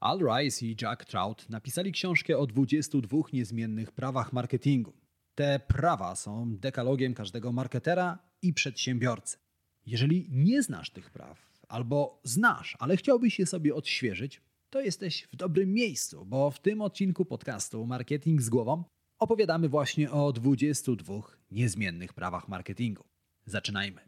Al Rice i Jack Trout napisali książkę o 22 niezmiennych prawach marketingu. Te prawa są dekalogiem każdego marketera i przedsiębiorcy. Jeżeli nie znasz tych praw, albo znasz, ale chciałbyś je sobie odświeżyć, to jesteś w dobrym miejscu, bo w tym odcinku podcastu Marketing z głową opowiadamy właśnie o 22 niezmiennych prawach marketingu. Zaczynajmy.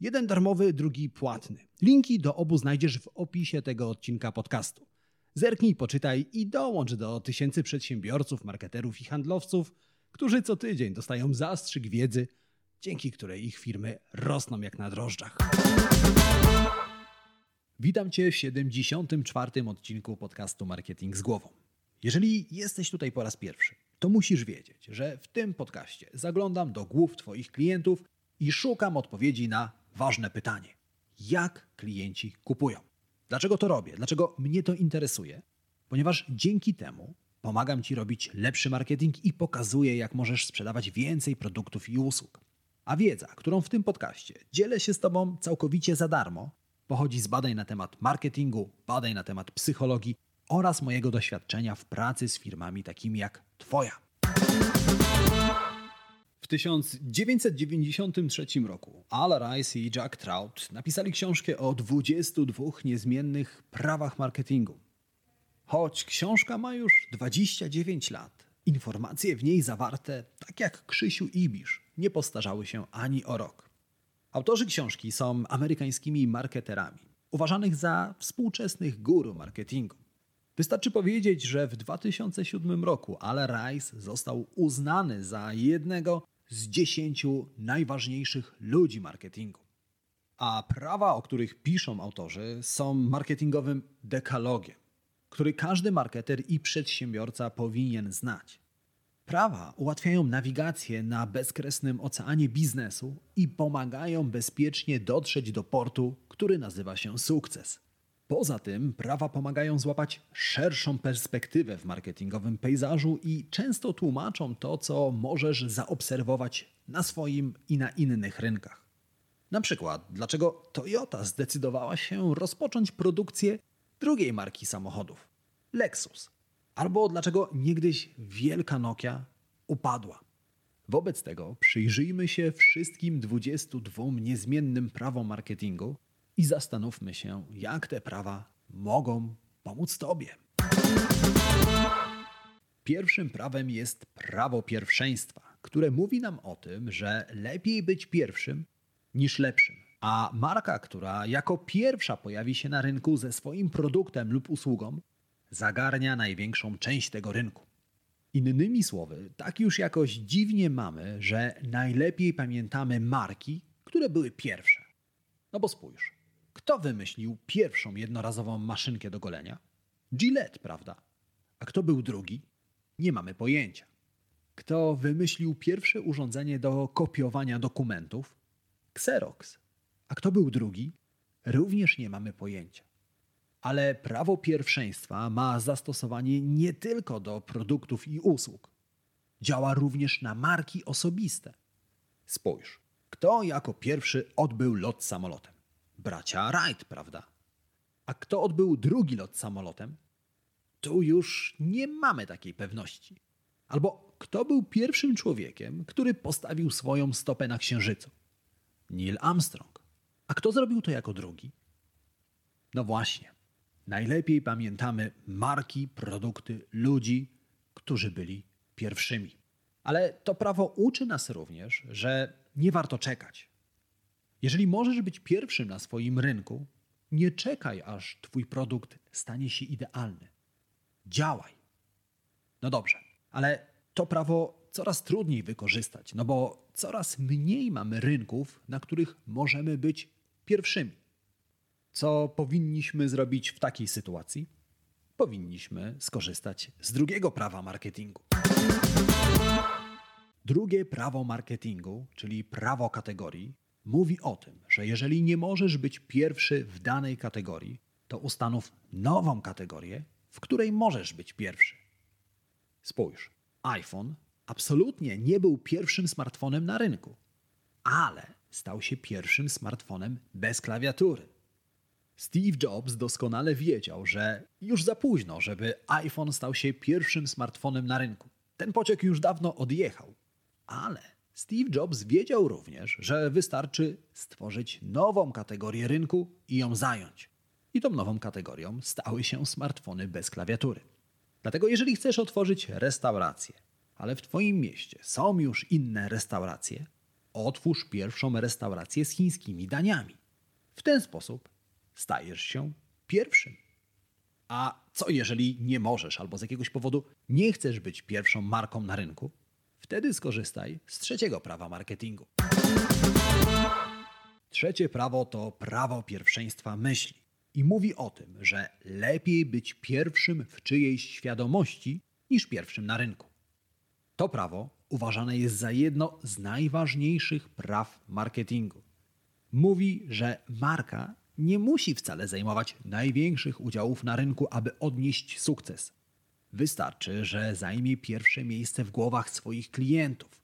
Jeden darmowy, drugi płatny. Linki do obu znajdziesz w opisie tego odcinka podcastu. Zerknij, poczytaj i dołącz do tysięcy przedsiębiorców, marketerów i handlowców, którzy co tydzień dostają zastrzyk wiedzy, dzięki której ich firmy rosną jak na drożdżach. Witam Cię w 74. odcinku podcastu Marketing z Głową. Jeżeli jesteś tutaj po raz pierwszy, to musisz wiedzieć, że w tym podcaście zaglądam do głów Twoich klientów i szukam odpowiedzi na ważne pytanie: jak klienci kupują? Dlaczego to robię? Dlaczego mnie to interesuje? Ponieważ dzięki temu pomagam Ci robić lepszy marketing i pokazuję, jak możesz sprzedawać więcej produktów i usług. A wiedza, którą w tym podcaście dzielę się z Tobą całkowicie za darmo, pochodzi z badań na temat marketingu, badań na temat psychologii oraz mojego doświadczenia w pracy z firmami takimi jak Twoja. W 1993 roku Al Rice i Jack Trout napisali książkę o 22 niezmiennych prawach marketingu. Choć książka ma już 29 lat, informacje w niej zawarte, tak jak Krzysiu Ibisz, nie postarzały się ani o rok. Autorzy książki są amerykańskimi marketerami, uważanych za współczesnych guru marketingu. Wystarczy powiedzieć, że w 2007 roku Al Rice został uznany za jednego z dziesięciu najważniejszych ludzi marketingu. A prawa, o których piszą autorzy, są marketingowym dekalogiem, który każdy marketer i przedsiębiorca powinien znać. Prawa ułatwiają nawigację na bezkresnym oceanie biznesu i pomagają bezpiecznie dotrzeć do portu, który nazywa się sukces. Poza tym prawa pomagają złapać szerszą perspektywę w marketingowym pejzażu i często tłumaczą to, co możesz zaobserwować na swoim i na innych rynkach. Na przykład, dlaczego Toyota zdecydowała się rozpocząć produkcję drugiej marki samochodów Lexus, albo dlaczego niegdyś wielka Nokia upadła. Wobec tego przyjrzyjmy się wszystkim 22 niezmiennym prawom marketingu i zastanówmy się, jak te prawa mogą pomóc Tobie. Pierwszym prawem jest prawo pierwszeństwa, które mówi nam o tym, że lepiej być pierwszym niż lepszym. A marka, która jako pierwsza pojawi się na rynku ze swoim produktem lub usługą, zagarnia największą część tego rynku. Innymi słowy, tak już jakoś dziwnie mamy, że najlepiej pamiętamy marki, które były pierwsze. No bo spójrz, kto wymyślił pierwszą jednorazową maszynkę do golenia? Gillette, prawda? A kto był drugi? Nie mamy pojęcia. Kto wymyślił pierwsze urządzenie do kopiowania dokumentów? Xerox. A kto był drugi? Również nie mamy pojęcia. Ale prawo pierwszeństwa ma zastosowanie nie tylko do produktów i usług. Działa również na marki osobiste. Spójrz, kto jako pierwszy odbył lot samolotem? Bracia Wright, prawda? A kto odbył drugi lot samolotem? Tu już nie mamy takiej pewności. Albo kto był pierwszym człowiekiem, który postawił swoją stopę na księżycu? Neil Armstrong. A kto zrobił to jako drugi? No właśnie. Najlepiej pamiętamy marki, produkty, ludzi, którzy byli pierwszymi. Ale to prawo uczy nas również, że nie warto czekać. Jeżeli możesz być pierwszym na swoim rynku, nie czekaj, aż Twój produkt stanie się idealny. Działaj. No dobrze, ale to prawo coraz trudniej wykorzystać, no bo coraz mniej mamy rynków, na których możemy być pierwszymi. Co powinniśmy zrobić w takiej sytuacji? powinniśmy skorzystać z drugiego prawa marketingu. Drugie prawo marketingu, czyli prawo kategorii, mówi o tym, że jeżeli nie możesz być pierwszy w danej kategorii, to ustanów nową kategorię, w której możesz być pierwszy. Spójrz, iPhone absolutnie nie był pierwszym smartfonem na rynku, ale stał się pierwszym smartfonem bez klawiatury. Steve Jobs doskonale wiedział, że już za późno, żeby iPhone stał się pierwszym smartfonem na rynku. Ten pociąg już dawno odjechał. Ale Steve Jobs wiedział również, że wystarczy stworzyć nową kategorię rynku i ją zająć. I tą nową kategorią stały się smartfony bez klawiatury. Dlatego jeżeli chcesz otworzyć restaurację, ale w Twoim mieście są już inne restauracje, otwórz pierwszą restaurację z chińskimi daniami. W ten sposób stajesz się pierwszym. A co jeżeli nie możesz albo z jakiegoś powodu nie chcesz być pierwszą marką na rynku? Wtedy skorzystaj z trzeciego prawa marketingu. Trzecie prawo to prawo pierwszeństwa myśli i mówi o tym, że lepiej być pierwszym w czyjejś świadomości niż pierwszym na rynku. To prawo uważane jest za jedno z najważniejszych praw marketingu. Mówi, że marka nie musi wcale zajmować największych udziałów na rynku, aby odnieść sukces. Wystarczy, że zajmie pierwsze miejsce w głowach swoich klientów.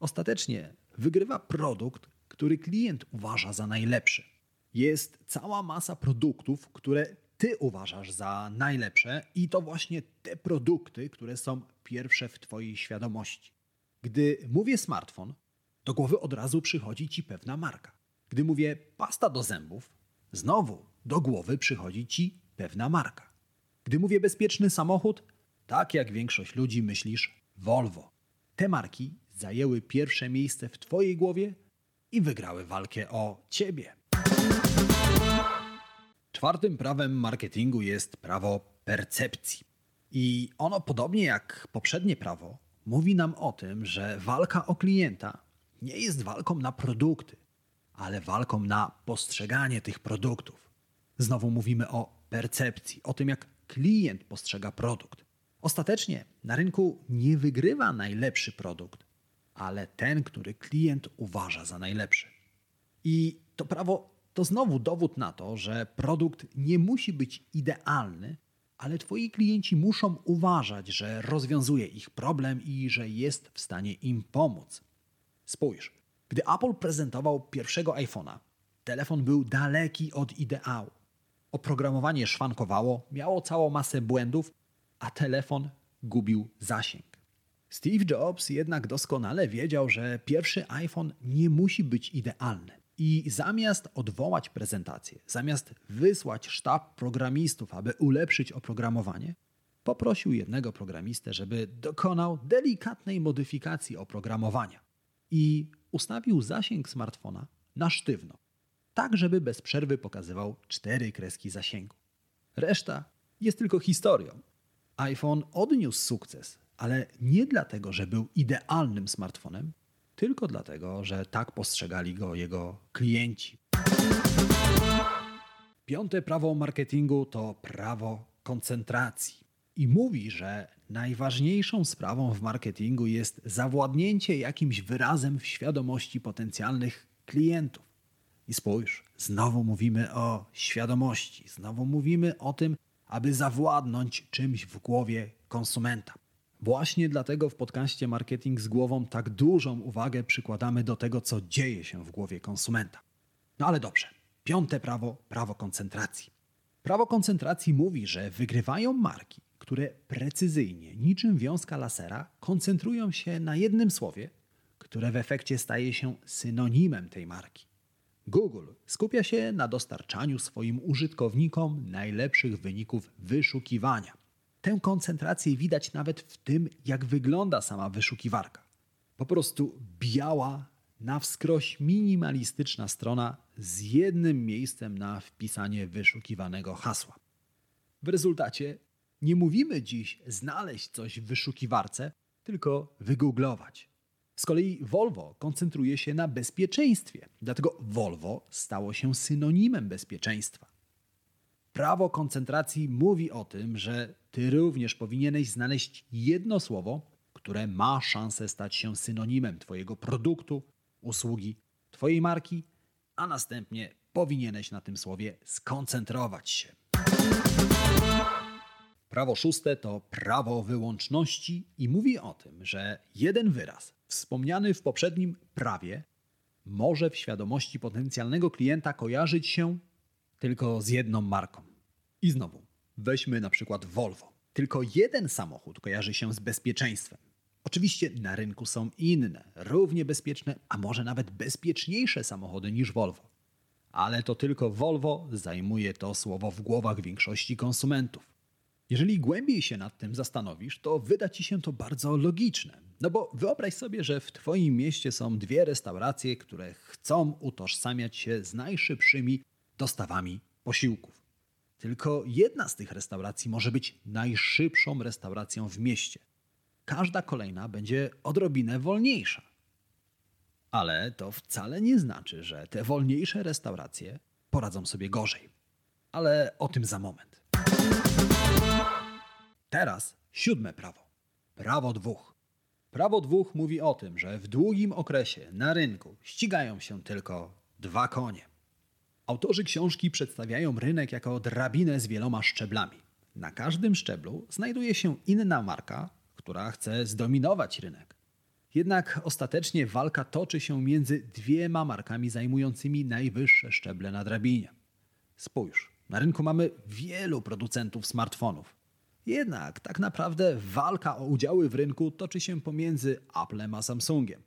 Ostatecznie wygrywa produkt, który klient uważa za najlepszy. Jest cała masa produktów, które ty uważasz za najlepsze, i to właśnie te produkty, które są pierwsze w Twojej świadomości. Gdy mówię smartfon, do głowy od razu przychodzi Ci pewna marka. Gdy mówię pasta do zębów, znowu do głowy przychodzi Ci pewna marka. Gdy mówię bezpieczny samochód, tak jak większość ludzi myślisz Volvo. Te marki zajęły pierwsze miejsce w Twojej głowie i wygrały walkę o Ciebie. Czwartym prawem marketingu jest prawo percepcji. I ono, podobnie jak poprzednie prawo, mówi nam o tym, że walka o klienta nie jest walką na produkty, ale walką na postrzeganie tych produktów. Znowu mówimy o percepcji, o tym, jak klient postrzega produkt. Ostatecznie na rynku nie wygrywa najlepszy produkt, ale ten, który klient uważa za najlepszy. I to prawo to znowu dowód na to, że produkt nie musi być idealny, ale Twoi klienci muszą uważać, że rozwiązuje ich problem i że jest w stanie im pomóc. Spójrz, gdy Apple prezentował pierwszego iPhone'a, telefon był daleki od ideału. Oprogramowanie szwankowało, miało całą masę błędów, a telefon gubił zasięg. Steve Jobs jednak doskonale wiedział, że pierwszy iPhone nie musi być idealny. I zamiast odwołać prezentację, zamiast wysłać sztab programistów, aby ulepszyć oprogramowanie, poprosił jednego programistę, żeby dokonał delikatnej modyfikacji oprogramowania i ustawił zasięg smartfona na sztywno, tak żeby bez przerwy pokazywał cztery kreski zasięgu. Reszta jest tylko historią. iPhone odniósł sukces, ale nie dlatego, że był idealnym smartfonem, tylko dlatego, że tak postrzegali go jego klienci. Piąte prawo marketingu to prawo koncentracji. I mówi, że najważniejszą sprawą w marketingu jest zawładnięcie jakimś wyrazem w świadomości potencjalnych klientów. I spójrz, znowu mówimy o świadomości, znowu mówimy o tym, aby zawładnąć czymś w głowie konsumenta. Właśnie dlatego w podcaście Marketing z głową tak dużą uwagę przykładamy do tego, co dzieje się w głowie konsumenta. No ale dobrze. Piąte prawo prawo koncentracji. Prawo koncentracji mówi, że wygrywają marki, które precyzyjnie, niczym wiązka lasera, koncentrują się na jednym słowie, które w efekcie staje się synonimem tej marki. Google skupia się na dostarczaniu swoim użytkownikom najlepszych wyników wyszukiwania Tę koncentrację widać nawet w tym, jak wygląda sama wyszukiwarka. Po prostu biała, na wskroś minimalistyczna strona z jednym miejscem na wpisanie wyszukiwanego hasła. W rezultacie nie mówimy dziś znaleźć coś w wyszukiwarce, tylko wygooglować. Z kolei Volvo koncentruje się na bezpieczeństwie, dlatego Volvo stało się synonimem bezpieczeństwa. prawo koncentracji mówi o tym, że ty również powinieneś znaleźć jedno słowo, które ma szansę stać się synonimem Twojego produktu, usługi, Twojej marki, a następnie powinieneś na tym słowie skoncentrować się. Prawo szóste to prawo wyłączności i mówi o tym, że jeden wyraz wspomniany w poprzednim prawie może w świadomości potencjalnego klienta kojarzyć się tylko z jedną marką. I znowu, weźmy na przykład Volvo. Tylko jeden samochód kojarzy się z bezpieczeństwem. Oczywiście na rynku są inne, równie bezpieczne, a może nawet bezpieczniejsze samochody niż Volvo. Ale to tylko Volvo zajmuje to słowo w głowach większości konsumentów. Jeżeli głębiej się nad tym zastanowisz, to wyda ci się to bardzo logiczne. No bo wyobraź sobie, że w Twoim mieście są dwie restauracje, które chcą utożsamiać się z najszybszymi dostawami posiłków. Tylko jedna z tych restauracji może być najszybszą restauracją w mieście. Każda kolejna będzie odrobinę wolniejsza. Ale to wcale nie znaczy, że te wolniejsze restauracje poradzą sobie gorzej. Ale o tym za moment. Teraz siódme prawo. Prawo dwóch. Prawo dwóch mówi o tym, że w długim okresie na rynku ścigają się tylko dwa konie. Autorzy książki przedstawiają rynek jako drabinę z wieloma szczeblami. Na każdym szczeblu znajduje się inna marka, która chce zdominować rynek. Jednak ostatecznie walka toczy się między dwiema markami zajmującymi najwyższe szczeble na drabinie. Spójrz, na rynku mamy wielu producentów smartfonów. Jednak tak naprawdę walka o udziały w rynku toczy się pomiędzy Applem a Samsungiem.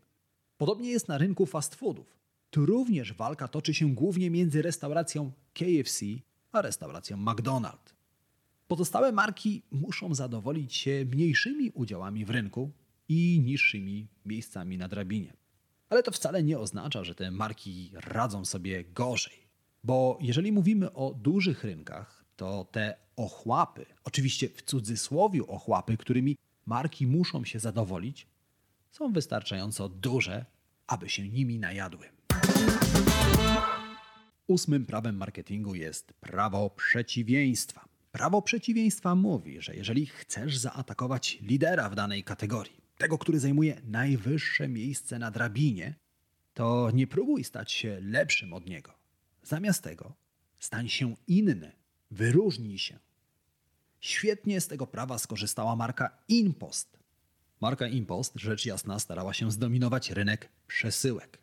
Podobnie jest na rynku fast foodów. Tu również walka toczy się głównie między restauracją KFC a restauracją McDonald's. Pozostałe marki muszą zadowolić się mniejszymi udziałami w rynku i niższymi miejscami na drabinie. Ale to wcale nie oznacza, że te marki radzą sobie gorzej. Bo jeżeli mówimy o dużych rynkach, to te ochłapy, oczywiście w cudzysłowie ochłapy, którymi marki muszą się zadowolić, są wystarczająco duże, aby się nimi najadły. Ósmym prawem marketingu jest prawo przeciwieństwa. Prawo przeciwieństwa mówi, że jeżeli chcesz zaatakować lidera w danej kategorii, tego, który zajmuje najwyższe miejsce na drabinie, to nie próbuj stać się lepszym od niego. Zamiast tego stań się inny, wyróżnij się. Świetnie z tego prawa skorzystała marka Impost. Marka Impost, rzecz jasna, starała się zdominować rynek przesyłek.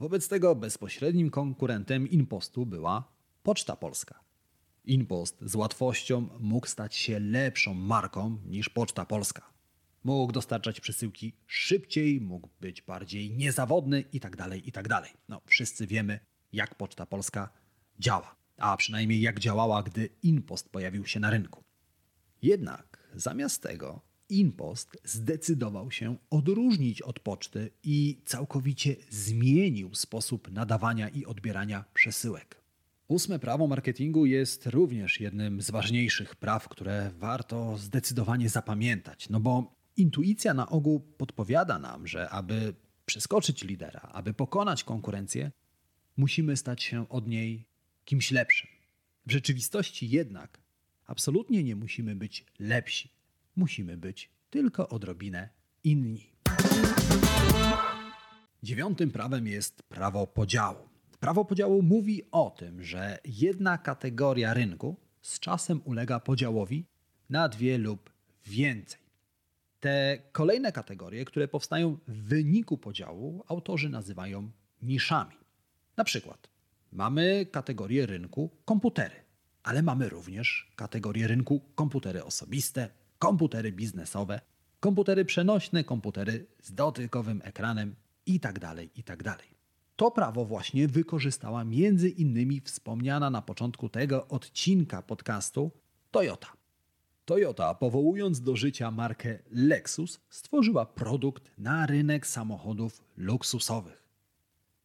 Wobec tego bezpośrednim konkurentem Impostu była Poczta Polska. Impost z łatwością mógł stać się lepszą marką niż Poczta Polska. Mógł dostarczać przesyłki szybciej, mógł być bardziej niezawodny itd. Tak itd. Tak no, wszyscy wiemy, jak Poczta Polska działa, a przynajmniej jak działała, gdy Impost pojawił się na rynku. Jednak zamiast tego Impost zdecydował się odróżnić od poczty i całkowicie zmienił sposób nadawania i odbierania przesyłek. Ósme prawo marketingu jest również jednym z ważniejszych praw, które warto zdecydowanie zapamiętać, no bo intuicja na ogół podpowiada nam, że aby przeskoczyć lidera, aby pokonać konkurencję, musimy stać się od niej kimś lepszym. W rzeczywistości jednak absolutnie nie musimy być lepsi musimy być tylko odrobinę inni. Dziewiątym prawem jest prawo podziału. Prawo podziału mówi o tym, że jedna kategoria rynku z czasem ulega podziałowi na dwie lub więcej. Te kolejne kategorie, które powstają w wyniku podziału, autorzy nazywają niszami. Na przykład mamy kategorię rynku komputery, ale mamy również kategorię rynku komputery osobiste, komputery biznesowe, komputery przenośne, komputery z dotykowym ekranem itd. Tak itd. Tak to prawo właśnie wykorzystała między innymi wspomniana na początku tego odcinka podcastu Toyota. Toyota, powołując do życia markę Lexus, stworzyła produkt na rynek samochodów luksusowych.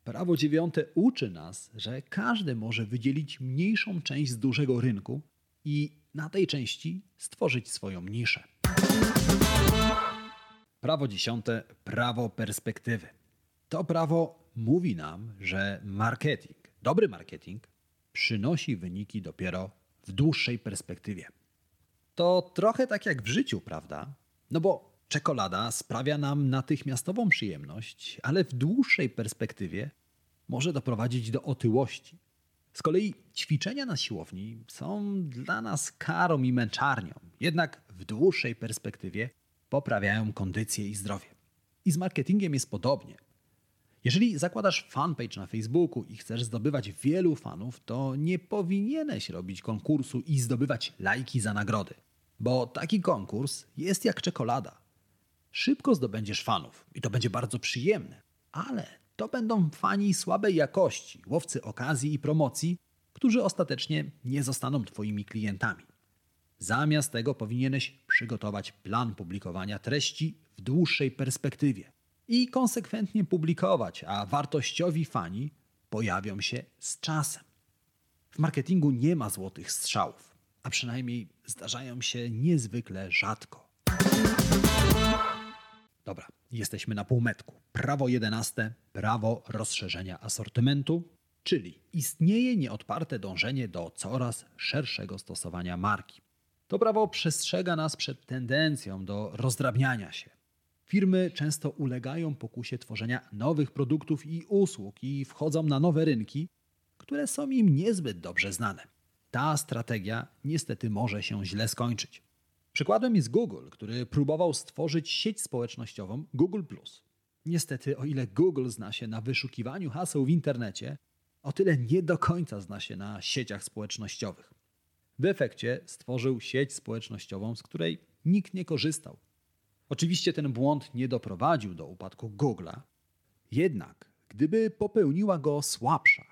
Prawo dziewiąte uczy nas, że każdy może wydzielić mniejszą część z dużego rynku i na tej części stworzyć swoją niszę. Prawo dziesiąte prawo perspektywy. To prawo mówi nam, że marketing, dobry marketing, przynosi wyniki dopiero w dłuższej perspektywie. To trochę tak jak w życiu, prawda? No bo czekolada sprawia nam natychmiastową przyjemność, ale w dłuższej perspektywie może doprowadzić do otyłości. Z kolei ćwiczenia na siłowni są dla nas karą i męczarnią, jednak w dłuższej perspektywie poprawiają kondycję i zdrowie. I z marketingiem jest podobnie. Jeżeli zakładasz fanpage na Facebooku i chcesz zdobywać wielu fanów, to nie powinieneś robić konkursu i zdobywać lajki za nagrody, bo taki konkurs jest jak czekolada. Szybko zdobędziesz fanów i to będzie bardzo przyjemne, ale to będą fani słabej jakości, łowcy okazji i promocji, którzy ostatecznie nie zostaną Twoimi klientami. Zamiast tego powinieneś przygotować plan publikowania treści w dłuższej perspektywie i konsekwentnie publikować, a wartościowi fani pojawią się z czasem. W marketingu nie ma złotych strzałów, a przynajmniej zdarzają się niezwykle rzadko. Dobra, jesteśmy na półmetku. Prawo jedenaste, prawo rozszerzenia asortymentu, czyli istnieje nieodparte dążenie do coraz szerszego stosowania marki. To prawo przestrzega nas przed tendencją do rozdrabniania się. Firmy często ulegają pokusie tworzenia nowych produktów i usług i wchodzą na nowe rynki, które są im niezbyt dobrze znane. Ta strategia niestety może się źle skończyć. Przykładem jest Google, który próbował stworzyć sieć społecznościową Google. Niestety, o ile Google zna się na wyszukiwaniu haseł w internecie, o tyle nie do końca zna się na sieciach społecznościowych. W efekcie stworzył sieć społecznościową, z której nikt nie korzystał. Oczywiście ten błąd nie doprowadził do upadku Google'a, jednak gdyby popełniła go słabsza,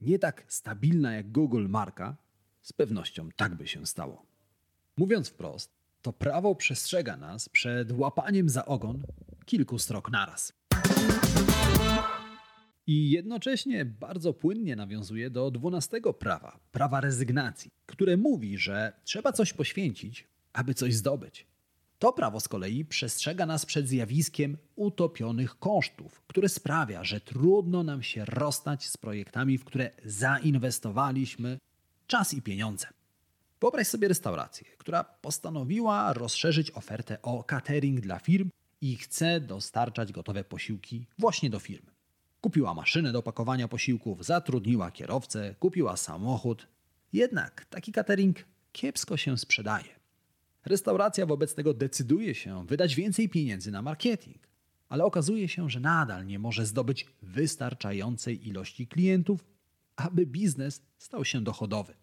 nie tak stabilna jak Google marka, z pewnością tak by się stało. Mówiąc wprost, to prawo przestrzega nas przed łapaniem za ogon kilku strok naraz. I jednocześnie bardzo płynnie nawiązuje do dwunastego prawa, prawa rezygnacji, które mówi, że trzeba coś poświęcić, aby coś zdobyć. To prawo z kolei przestrzega nas przed zjawiskiem utopionych kosztów, które sprawia, że trudno nam się rozstać z projektami, w które zainwestowaliśmy czas i pieniądze. Wyobraź sobie restaurację, która postanowiła rozszerzyć ofertę o catering dla firm i chce dostarczać gotowe posiłki właśnie do firmy. Kupiła maszynę do pakowania posiłków, zatrudniła kierowcę, kupiła samochód. Jednak taki catering kiepsko się sprzedaje. Restauracja wobec tego decyduje się wydać więcej pieniędzy na marketing, ale okazuje się, że nadal nie może zdobyć wystarczającej ilości klientów, aby biznes stał się dochodowy.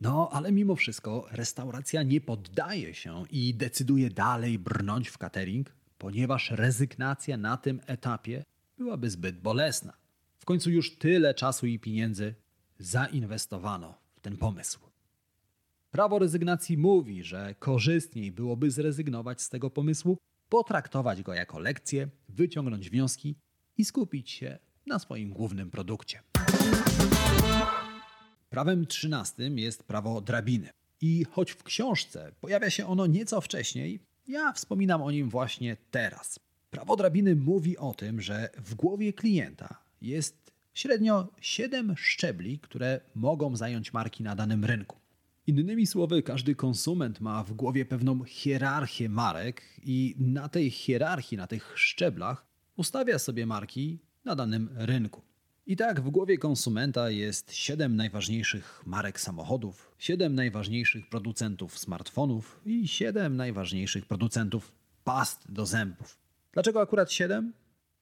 No, ale mimo wszystko restauracja nie poddaje się i decyduje dalej brnąć w catering, ponieważ rezygnacja na tym etapie byłaby zbyt bolesna. W końcu już tyle czasu i pieniędzy zainwestowano w ten pomysł. Prawo rezygnacji mówi, że korzystniej byłoby zrezygnować z tego pomysłu, potraktować go jako lekcję, wyciągnąć wnioski i skupić się na swoim głównym produkcie. Prawem trzynastym jest prawo drabiny. I choć w książce pojawia się ono nieco wcześniej, ja wspominam o nim właśnie teraz. Prawo drabiny mówi o tym, że w głowie klienta jest średnio 7 szczebli, które mogą zająć marki na danym rynku. Innymi słowy, każdy konsument ma w głowie pewną hierarchię marek i na tej hierarchii, na tych szczeblach ustawia sobie marki na danym rynku. I tak w głowie konsumenta jest 7 najważniejszych marek samochodów, 7 najważniejszych producentów smartfonów i 7 najważniejszych producentów past do zębów. Dlaczego akurat 7?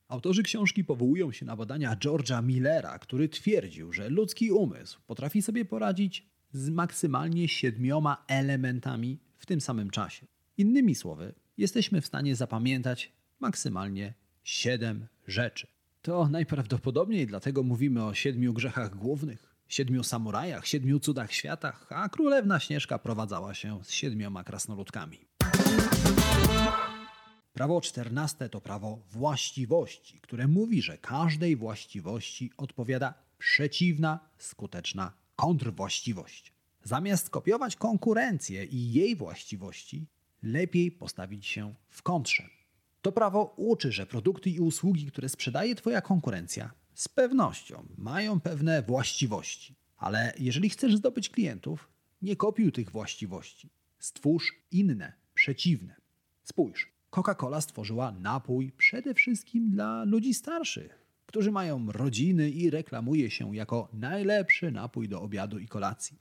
Autorzy książki powołują się na badania George'a Millera, który twierdził, że ludzki umysł potrafi sobie poradzić z maksymalnie siedmioma elementami w tym samym czasie. Innymi słowy, jesteśmy w stanie zapamiętać maksymalnie siedem rzeczy. To najprawdopodobniej dlatego mówimy o siedmiu grzechach głównych, siedmiu samurajach, siedmiu cudach światach, a królewna Śnieżka prowadzała się z siedmioma krasnoludkami. Prawo czternaste to prawo właściwości, które mówi, że każdej właściwości odpowiada przeciwna, skuteczna kontrwłaściwość. Zamiast kopiować konkurencję i jej właściwości, lepiej postawić się w kontrze. To prawo uczy, że produkty i usługi, które sprzedaje Twoja konkurencja, z pewnością mają pewne właściwości. Ale jeżeli chcesz zdobyć klientów, Nie kopiuj tych właściwości. Stwórz inne, przeciwne. Spójrz, Coca-Cola stworzyła napój przede wszystkim dla ludzi starszych, którzy mają rodziny i reklamuje się jako najlepszy napój do obiadu i kolacji.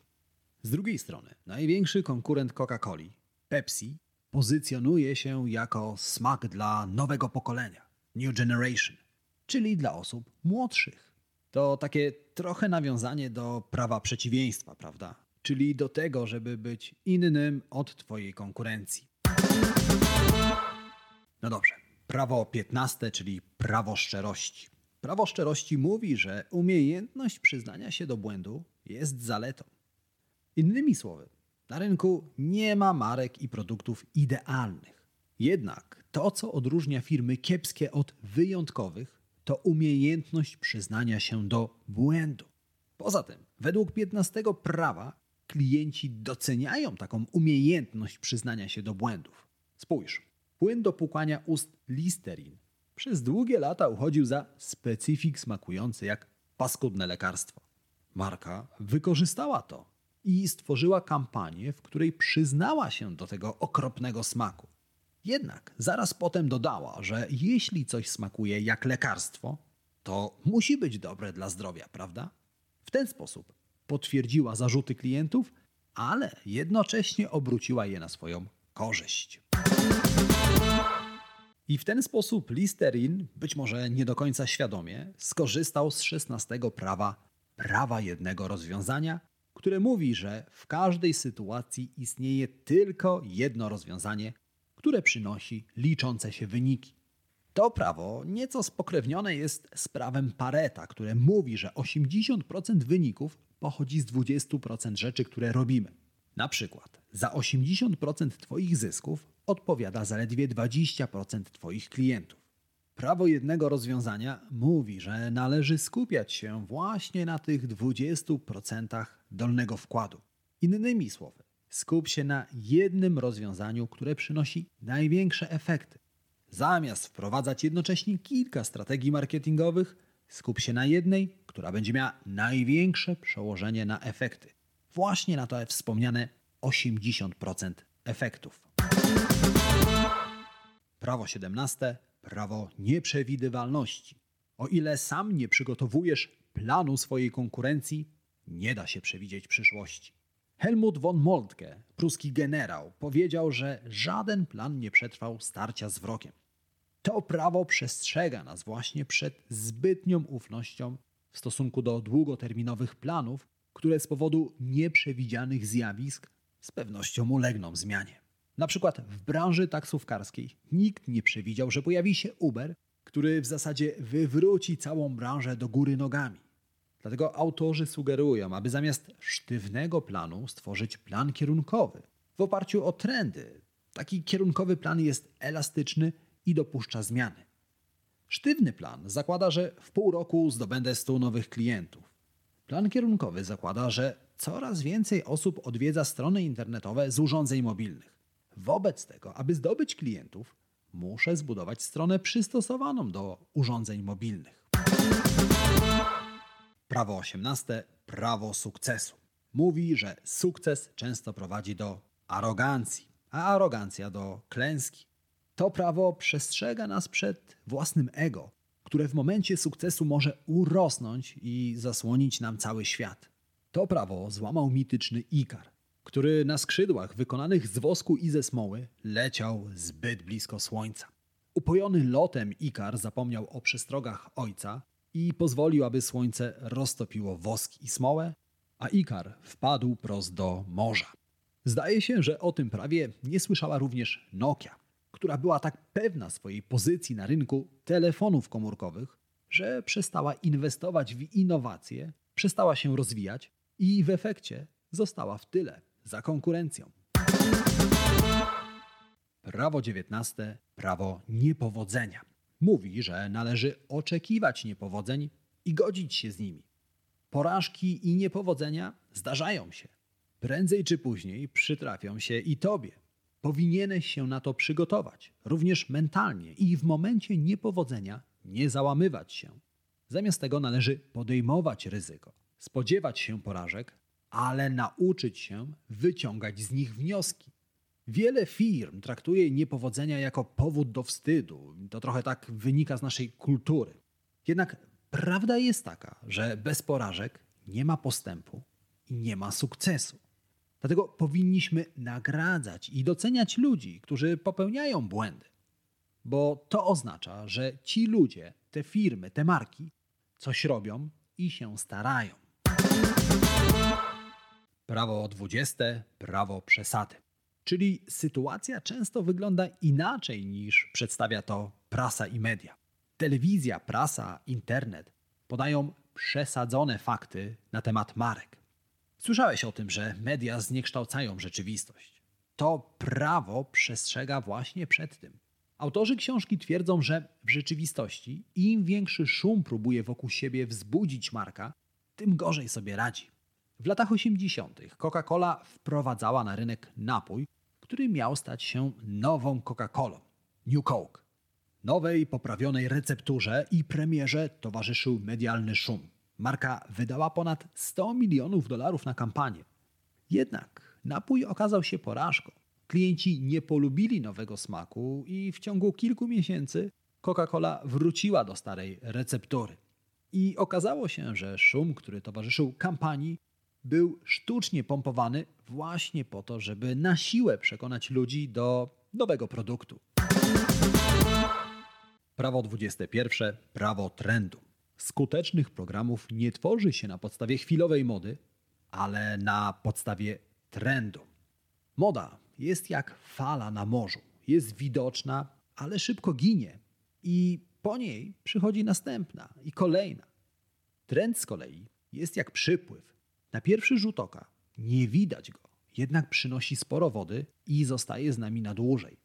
Z drugiej strony, największy konkurent Coca-Coli, Pepsi, pozycjonuje się jako smak dla nowego pokolenia, New Generation, czyli dla osób młodszych. To takie trochę nawiązanie do prawa przeciwieństwa, prawda? Czyli do tego, żeby być innym od Twojej konkurencji. No dobrze. Prawo 15, czyli prawo szczerości. Prawo szczerości mówi, że umiejętność przyznania się do błędu jest zaletą. Innymi słowy, na rynku nie ma marek i produktów idealnych. Jednak to, co odróżnia firmy kiepskie od wyjątkowych, to umiejętność przyznania się do błędu. Poza tym, według 15 prawa, klienci doceniają taką umiejętność przyznania się do błędów. Spójrz, płyn do płukania ust Listerin przez długie lata uchodził za specyfik smakujący jak paskudne lekarstwo. Marka wykorzystała to i stworzyła kampanię, w której przyznała się do tego okropnego smaku. Jednak zaraz potem dodała, że jeśli coś smakuje jak lekarstwo, to musi być dobre dla zdrowia, prawda? W ten sposób potwierdziła zarzuty klientów, ale jednocześnie obróciła je na swoją korzyść. I w ten sposób Listerin, być może nie do końca świadomie, skorzystał z 16 prawa prawa jednego rozwiązania, które mówi, że w każdej sytuacji istnieje tylko jedno rozwiązanie, które przynosi liczące się wyniki. To prawo nieco spokrewnione jest z prawem Pareta, które mówi, że 80% wyników pochodzi z 20% rzeczy, które robimy. Na przykład za 80% Twoich zysków odpowiada zaledwie 20% Twoich klientów. Prawo jednego rozwiązania mówi, że należy skupiać się właśnie na tych 20% dolnego wkładu. Innymi słowy, skup się na jednym rozwiązaniu, które przynosi największe efekty. Zamiast wprowadzać jednocześnie kilka strategii marketingowych, skup się na jednej, która będzie miała największe przełożenie na efekty. Właśnie na to wspomniane 80% efektów. Prawo 17. Prawo nieprzewidywalności. O ile sam nie przygotowujesz planu swojej konkurencji, nie da się przewidzieć przyszłości. Helmut von Moltke, pruski generał, powiedział, że żaden plan nie przetrwał starcia z wrokiem. To prawo przestrzega nas właśnie przed zbytnią ufnością w stosunku do długoterminowych planów, które z powodu nieprzewidzianych zjawisk z pewnością ulegną zmianie. Na przykład w branży taksówkarskiej nikt nie przewidział, że pojawi się Uber, który w zasadzie wywróci całą branżę do góry nogami. Dlatego autorzy sugerują, aby zamiast sztywnego planu stworzyć plan kierunkowy w oparciu o trendy. Taki kierunkowy plan jest elastyczny i dopuszcza zmiany. Sztywny plan zakłada, że w pół roku zdobędę 100 nowych klientów. Plan kierunkowy zakłada, że coraz więcej osób odwiedza strony internetowe z urządzeń mobilnych. Wobec tego, aby zdobyć klientów, muszę zbudować stronę przystosowaną do urządzeń mobilnych. Prawo 18. Prawo sukcesu. Mówi, że sukces często prowadzi do arogancji, a arogancja do klęski. To prawo przestrzega nas przed własnym ego, które w momencie sukcesu może urosnąć i zasłonić nam cały świat. To prawo złamał mityczny Ikar, który na skrzydłach wykonanych z wosku i ze smoły leciał zbyt blisko słońca. Upojony lotem Ikar zapomniał o przestrogach ojca i pozwolił, aby słońce roztopiło wosk i smołę, a Ikar wpadł prost do morza. Zdaje się, że o tym prawie nie słyszała również Nokia, która była tak pewna swojej pozycji na rynku telefonów komórkowych, że przestała inwestować w innowacje, przestała się rozwijać i w efekcie została w tyle za konkurencją. Prawo 19. Prawo niepowodzenia. Mówi, że należy oczekiwać niepowodzeń i godzić się z nimi. Porażki i niepowodzenia zdarzają się. Prędzej czy później przytrafią się i tobie. Powinieneś się na to przygotować, również mentalnie, i w momencie niepowodzenia nie załamywać się. Zamiast tego należy podejmować ryzyko, spodziewać się porażek, ale nauczyć się wyciągać z nich wnioski. Wiele firm traktuje niepowodzenia jako powód do wstydu. To trochę tak wynika z naszej kultury. Jednak prawda jest taka, że bez porażek nie ma postępu i nie ma sukcesu. Dlatego powinniśmy nagradzać i doceniać ludzi, którzy popełniają błędy. Bo to oznacza, że ci ludzie, te firmy, te marki coś robią i się starają. Prawo 20, prawo przesady. Czyli sytuacja często wygląda inaczej niż przedstawia to prasa i media. Telewizja, prasa, internet podają przesadzone fakty na temat marek. Słyszałeś o tym, że media zniekształcają rzeczywistość. To prawo przestrzega właśnie przed tym. Autorzy książki twierdzą, że w rzeczywistości im większy szum próbuje wokół siebie wzbudzić marka, tym gorzej sobie radzi. W latach 80. Coca-Cola wprowadzała na rynek napój, który miał stać się nową Coca-Colą New Coke. Nowej, poprawionej recepturze i premierze towarzyszył medialny szum. Marka wydała ponad 100 milionów dolarów na kampanię. Jednak napój okazał się porażką. Klienci nie polubili nowego smaku i w ciągu kilku miesięcy Coca-Cola wróciła do starej receptury. I okazało się, że szum, który towarzyszył kampanii, był sztucznie pompowany właśnie po to, żeby na siłę przekonać ludzi do nowego produktu. Prawo 21. Prawo trendu. Skutecznych programów nie tworzy się na podstawie chwilowej mody, ale na podstawie trendu. Moda jest jak fala na morzu. Jest widoczna, ale szybko ginie. I po niej przychodzi następna i kolejna. Trend z kolei jest jak przypływ. Na pierwszy rzut oka nie widać go, jednak przynosi sporo wody i zostaje z nami na dłużej.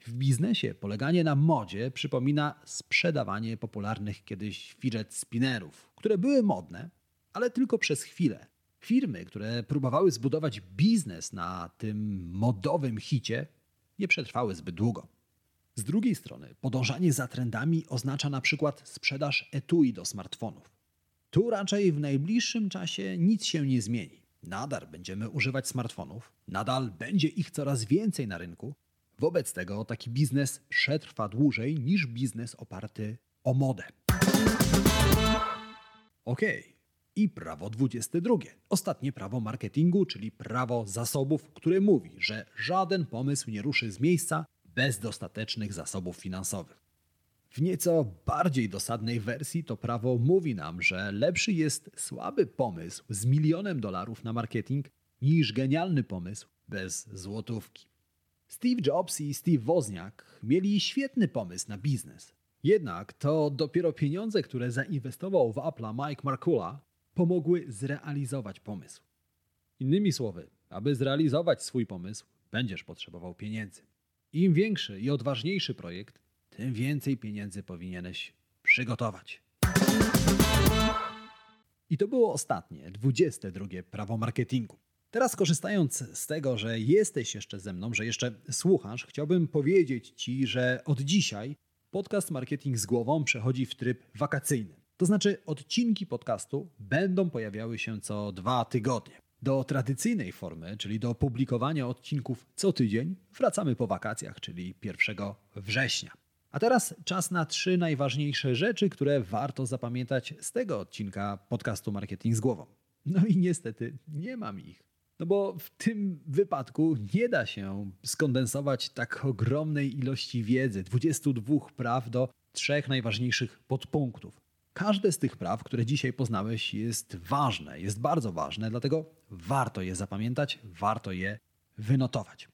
W biznesie poleganie na modzie przypomina sprzedawanie popularnych kiedyś fidget spinnerów, które były modne, ale tylko przez chwilę. Firmy, które próbowały zbudować biznes na tym modowym hicie, nie przetrwały zbyt długo. Z drugiej strony, podążanie za trendami oznacza na przykład sprzedaż etui do smartfonów. Tu raczej w najbliższym czasie nic się nie zmieni. Nadal będziemy używać smartfonów, nadal będzie ich coraz więcej na rynku. Wobec tego taki biznes przetrwa dłużej niż biznes oparty o modę. Ok. I prawo 22. Ostatnie prawo marketingu, czyli prawo zasobów, które mówi, że żaden pomysł nie ruszy z miejsca bez dostatecznych zasobów finansowych. W nieco bardziej dosadnej wersji to prawo mówi nam, że lepszy jest słaby pomysł z milionem dolarów na marketing niż genialny pomysł bez złotówki. Steve Jobs i Steve Wozniak mieli świetny pomysł na biznes. Jednak to dopiero pieniądze, które zainwestował w Apple'a Mike Markula, pomogły zrealizować pomysł. Innymi słowy, aby zrealizować swój pomysł, będziesz potrzebował pieniędzy. Im większy i odważniejszy projekt, tym więcej pieniędzy powinieneś przygotować. I to było ostatnie, 22 prawo marketingu. Teraz korzystając z tego, że jesteś jeszcze ze mną, że jeszcze słuchasz, chciałbym powiedzieć Ci, że od dzisiaj podcast Marketing z głową przechodzi w tryb wakacyjny. To znaczy odcinki podcastu będą pojawiały się co dwa tygodnie. Do tradycyjnej formy, czyli do publikowania odcinków co tydzień, wracamy po wakacjach, czyli 1 września. A teraz czas na trzy najważniejsze rzeczy, które warto zapamiętać z tego odcinka podcastu Marketing z głową. No i niestety nie mam ich. No bo w tym wypadku nie da się skondensować tak ogromnej ilości wiedzy, 22 praw do trzech najważniejszych podpunktów. Każde z tych praw, które dzisiaj poznałeś, jest ważne, jest bardzo ważne, dlatego warto je zapamiętać, warto je wynotować.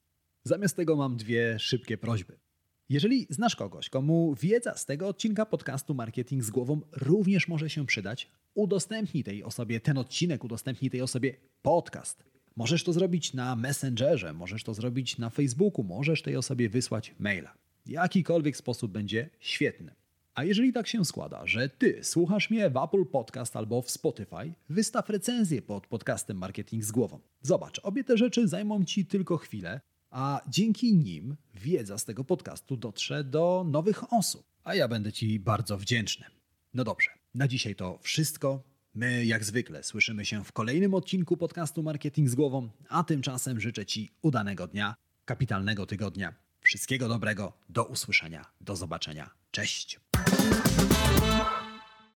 Zamiast tego mam dwie szybkie prośby. Jeżeli znasz kogoś, komu wiedza z tego odcinka podcastu Marketing z głową również może się przydać, udostępnij tej osobie ten odcinek, udostępnij tej osobie podcast. Możesz to zrobić na Messengerze, możesz to zrobić na Facebooku, możesz tej osobie wysłać maila. Jakikolwiek sposób będzie świetny. A jeżeli tak się składa, że ty słuchasz mnie w Apple Podcast albo w Spotify, wystaw recenzję pod podcastem Marketing z głową. Zobacz, obie te rzeczy zajmą ci tylko chwilę, a dzięki nim wiedza z tego podcastu dotrze do nowych osób, a ja będę Ci bardzo wdzięczny. No dobrze, na dzisiaj to wszystko. My, jak zwykle, słyszymy się w kolejnym odcinku podcastu Marketing z Głową, a tymczasem życzę Ci udanego dnia, kapitalnego tygodnia. Wszystkiego dobrego, do usłyszenia, do zobaczenia. Cześć!